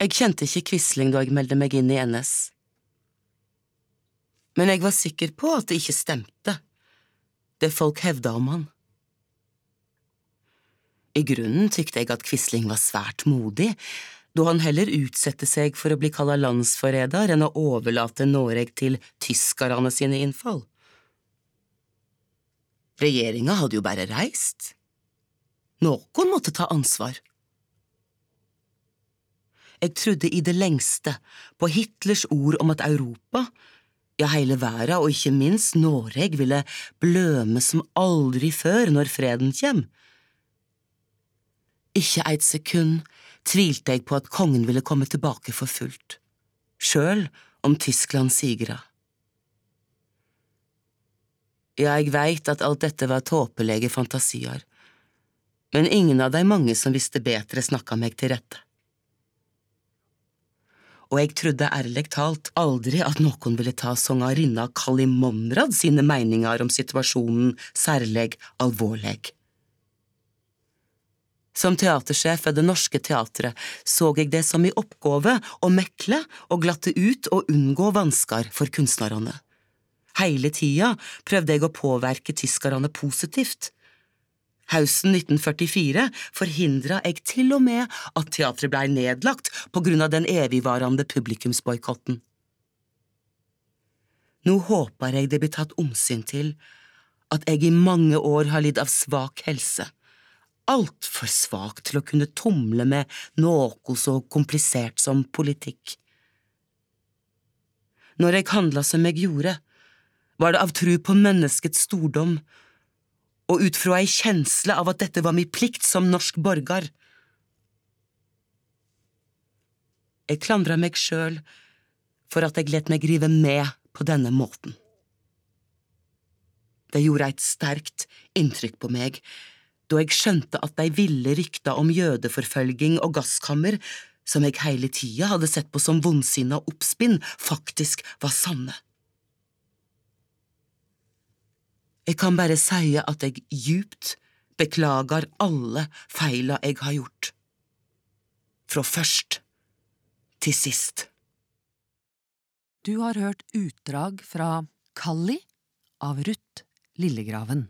Jeg kjente ikke Quisling da jeg meldte meg inn i NS. Men jeg var sikker på at det ikke stemte, det folk hevda om han. I grunnen tykte jeg at Quisling var svært modig, da han heller utsette seg for å bli kalla landsforræder enn å overlate Noreg til tyskerne sine innfall. Regjeringa hadde jo bare reist. Noen måtte ta ansvar. Jeg trodde i det lengste på Hitlers ord om at Europa, ja hele verden og ikke minst Norge ville bløme som aldri før når freden kjem. Ikke eit sekund tvilte jeg på at kongen ville komme tilbake for fullt, sjøl om Tyskland sigra. Ja, jeg veit at alt dette var tåpelige fantasier, men ingen av de mange som visste bedre, snakka meg til rette. Og jeg trodde ærlig talt aldri at noen ville ta sangerinna Kali Monrad sine meninger om situasjonen særleg alvorlig. Som teatersjef ved Det Norske Teatret så jeg det som i oppgave å mekle og glatte ut og unngå vansker for kunstnerne. Hele tida prøvde jeg å påvirke tyskerne positivt. Høsten 1944 forhindra jeg til og med at teatret blei nedlagt på grunn av den evigvarende publikumsboikotten. Nå håper jeg det blir tatt omsyn til at jeg i mange år har lidd av svak helse, altfor svak til å kunne tumle med noe så komplisert som politikk. Når jeg handla som jeg gjorde, var det av tru på menneskets stordom og ut fra ei kjensle av at dette var mi plikt som norsk borger. Jeg klandra meg sjøl for at jeg let meg rive med på denne måten. Det gjorde et sterkt inntrykk på meg da jeg skjønte at de ville rykta om jødeforfølging og gasskammer, som jeg hele tida hadde sett på som vondsinna oppspinn, faktisk var sanne. Jeg kan bare si at jeg djupt beklager alle feila jeg har gjort. Fra først til sist. Du har hørt utdrag fra Kalli av Ruth Lillegraven.